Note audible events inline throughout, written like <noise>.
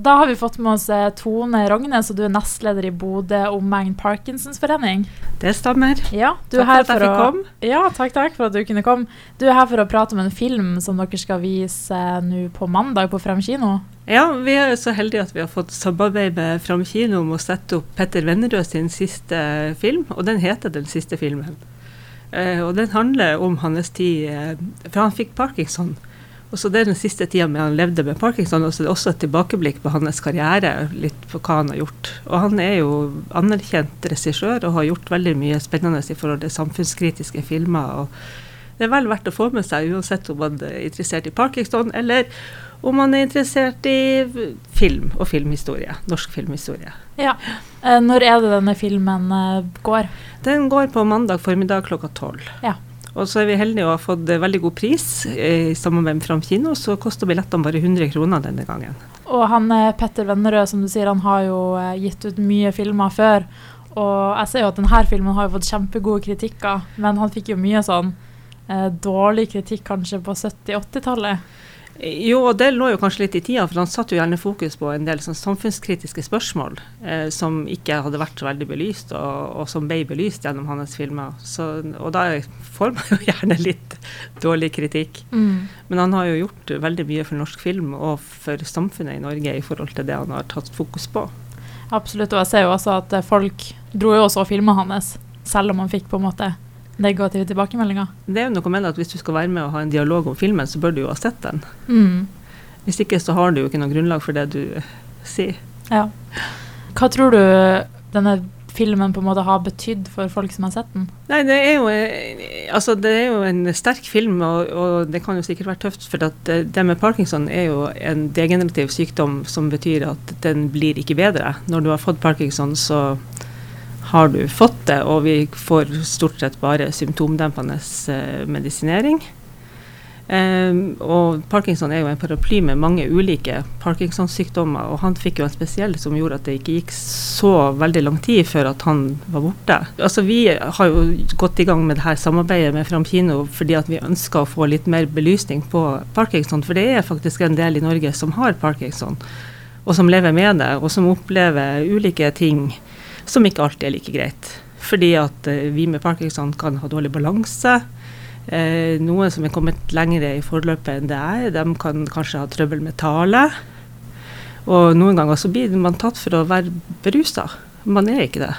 Da har vi fått med oss eh, Tone Rognes, og du er nestleder i Bodø omegn Parkinsons forening. Det stemmer. Ja, takk for at jeg fikk komme. Ja, takk, takk for at du kunne komme. Du er her for å prate om en film som dere skal vise eh, nå på mandag på Frem kino. Ja, vi er så heldige at vi har fått samarbeid med Fram kino om å sette opp Petter Vennerød sin siste film, og den heter Den siste filmen. Eh, og den handler om hans tid fra han fikk parkinson. Og så Det er den siste tida med han levde med parkinson, og så er det også et tilbakeblikk på hans karriere. litt på hva han har gjort. Og Han er jo anerkjent regissør og har gjort veldig mye spennende i forhold til samfunnskritiske filmer. og Det er vel verdt å få med seg, uansett om man er interessert i parkinson, eller om man er interessert i film og filmhistorie. Norsk filmhistorie. Ja. Eh, Når er det denne filmen eh, går? Den går på mandag formiddag klokka tolv. Ja. Og så er vi heldige å ha fått eh, veldig god pris eh, i samarbeid med Fram kino, så koster billettene bare 100 kroner denne gangen. Og han eh, Petter Vennerød, som du sier, han har jo gitt ut mye filmer før. Og jeg ser jo at denne filmen har fått kjempegode kritikker, men han fikk jo mye sånn eh, dårlig kritikk kanskje på 70-80-tallet. Jo, og det lå jo kanskje litt i tida, for han satte jo gjerne fokus på en del sånn samfunnskritiske spørsmål eh, som ikke hadde vært så veldig belyst, og, og som ble belyst gjennom hans filmer. Så, og da får man jo <laughs> gjerne litt dårlig kritikk. Men han har jo gjort veldig mye for norsk film og for samfunnet i Norge i forhold til det han har tatt fokus på. Absolutt, og jeg ser jo også at folk dro jo også og filma hans, selv om han fikk på en måte negative tilbakemeldinger. Det er jo noe med at Hvis du skal være med og ha en dialog om filmen, så bør du jo ha sett den. Mm. Hvis ikke så har du jo ikke noe grunnlag for det du sier. Ja. Hva tror du denne filmen på en måte har betydd for folk som har sett den? Nei, det er jo, eh, altså det er jo en sterk film, og, og det kan jo sikkert være tøft. For det, det med parkinson er jo en degenerativ sykdom som betyr at den blir ikke bedre. Når du har fått parkinson, så har du fått det, og vi får stort sett bare symptomdempende eh, medisinering. Ehm, og parkinson er jo en paraply med mange ulike parkinsonsykdommer, og han fikk jo en spesiell som gjorde at det ikke gikk så veldig lang tid før at han var borte. Altså Vi har jo gått i gang med det her samarbeidet med Fram kino fordi at vi ønsker å få litt mer belysning på parkinson, for det er faktisk en del i Norge som har parkinson, og som lever med det, og som opplever ulike ting som ikke alltid er like greit. Fordi at eh, vi med parkinson kan ha dårlig balanse. Eh, noen som er kommet lenger i forløpet enn det er, de kan kanskje ha trøbbel med tale. Og noen ganger så blir man tatt for å være berusa. Man er ikke det.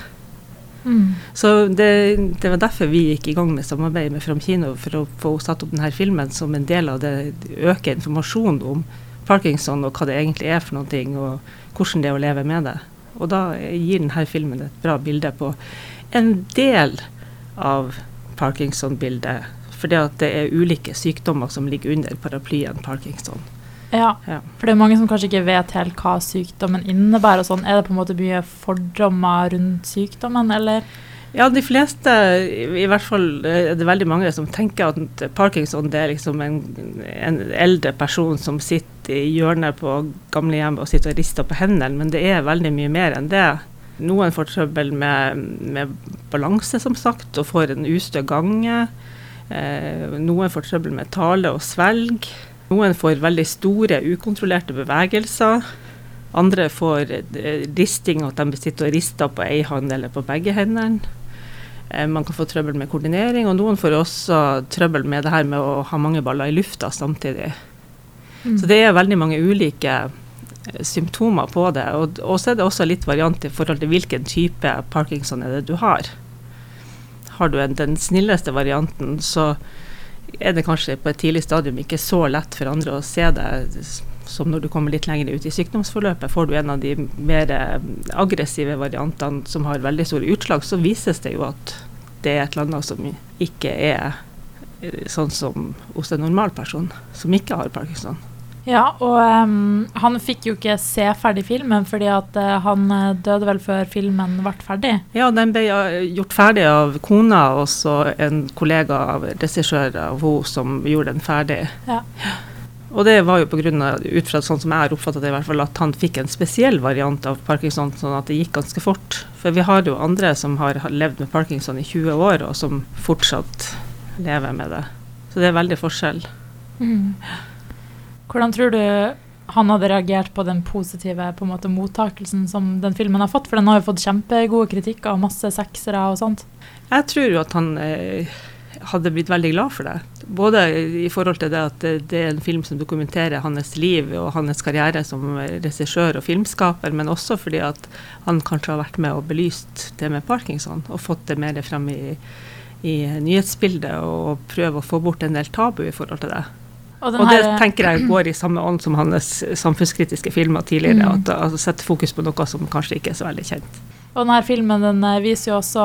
Så det, det var derfor vi gikk i gang med samarbeidet med Fram kino, for å få satt opp denne filmen som en del av det øke informasjonen om parkinson og hva det egentlig er for noe, og hvordan det er å leve med det. Og da gir denne filmen et bra bilde på en del av Parkinson-bildet. Fordi at det er ulike sykdommer som ligger under paraplyen parkinson. Ja, Ja. for det er mange som kanskje ikke vet helt hva sykdommen innebærer og sånn. Er det på en måte mye fordommer rundt sykdommen, eller? Ja, de fleste, i hvert fall er det veldig mange som tenker at parkinson det er liksom en, en eldre person som sitter i hjørnet på gamlehjemmet og sitter og rister på hendene, men det er veldig mye mer enn det. Noen får trøbbel med, med balanse, som sagt, og får en ustø gange. Eh, noen får trøbbel med tale og svelg. Noen får veldig store, ukontrollerte bevegelser. Andre får eh, risting, at de sitter og rister på ei hånd eller på begge hendene. Eh, man kan få trøbbel med koordinering, og noen får også trøbbel med det her med å ha mange baller i lufta samtidig. Så det er veldig mange ulike eh, symptomer på det. Og, og så er det også litt variant i forhold til hvilken type parkinson er det du har. Har du en, den snilleste varianten, så er det kanskje på et tidlig stadium ikke så lett for andre å se det s- som når du kommer litt lenger ut i sykdomsforløpet. Får du en av de mer eh, aggressive variantene som har veldig store utslag, så vises det jo at det er et eller annet som ikke er eh, sånn som hos en normal person som ikke har parkinson. Ja, og um, han fikk jo ikke se ferdig filmen fordi at uh, han døde vel før filmen ble ferdig. Ja, den ble gjort ferdig av kona og så en kollega av regissør av hun som gjorde den ferdig. Ja. Og det var jo på grunn av, ut fra sånn som jeg har oppfattet det, i hvert fall, at han fikk en spesiell variant av parkinson, sånn at det gikk ganske fort. For vi har jo andre som har levd med parkinson i 20 år, og som fortsatt lever med det. Så det er veldig forskjell. Hvordan tror du han hadde reagert på den positive på en måte, mottakelsen som den filmen har fått. For den har jo fått kjempegode kritikker og masse seksere og sånt. Jeg tror jo at han eh, hadde blitt veldig glad for det. Både i forhold til det at det er en film som dokumenterer hans liv og hans karriere som regissør og filmskaper, men også fordi at han kanskje har vært med og belyst det med parkinson og fått det mer frem i, i nyhetsbildet og prøve å få bort en del tabu i forhold til det. Og, og, det tenker jeg går i samme ånd som hans samfunnskritiske filmer tidligere. Mm. At altså, Sette fokus på noe som kanskje ikke er så veldig kjent. Og denne filmen den eh, viser jo også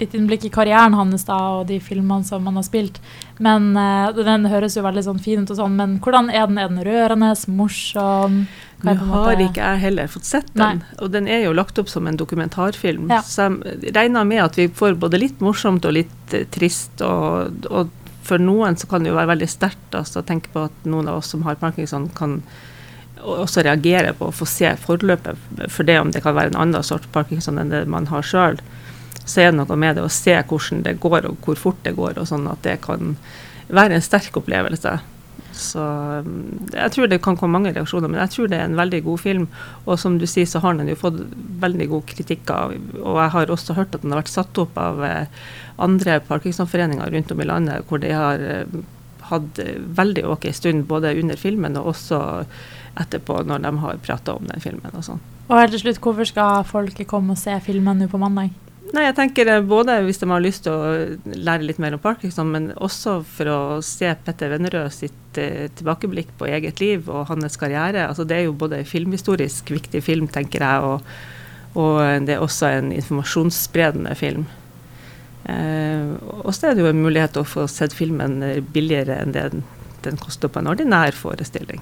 litt innblikk i karrieren hans da, og de filmene som han har spilt. Men uh, Den høres jo veldig sånn fin ut, og sånn, men hvordan er den? Er den rørende? Morsom? Nå har ikke jeg heller fått sett den, Nei. og den er jo lagt opp som en dokumentarfilm. Ja. Så jeg regner med at vi får både litt morsomt og litt uh, trist. Og, og, for noen så kan det jo være veldig sterkt altså, å tenke på at noen av oss som har parkinson, kan også reagere på å få se forløpet for det, om det kan være en annen sort parkinson enn det man har sjøl. Så er det noe med det å se hvordan det går og hvor fort det går, og sånn at det kan være en sterk opplevelse. Så mm, jeg tror det kan komme mange reaksjoner, men jeg tror det er en veldig god film. Og som du sier, så har den jo fått veldig god kritikk av, og jeg har også hørt at den har vært satt opp av andre andre Parkinsonforeninger rundt om i landet, hvor de har eh, hatt veldig ok stund både under filmen og også etterpå når de har prata om den filmen og sånn. Og helt til slutt, hvorfor skal folk komme og se filmen nå på mandag? Nei, jeg tenker Både hvis de har lyst til å lære litt mer om Parkinson, men også for å se Petter Vennerød sitt eh, tilbakeblikk på eget liv og hans karriere. Altså, det er jo både filmhistorisk viktig film, tenker jeg, og, og det er også en informasjonsspredende film. Eh, og så er det jo en mulighet til å få sett filmen billigere enn det den, den koster på en ordinær forestilling.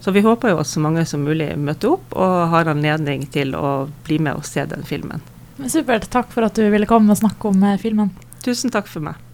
Så vi håper jo at så mange som mulig møter opp og har anledning til å bli med og se den filmen. Supert. Takk for at du ville komme og snakke om eh, filmen. Tusen takk for meg.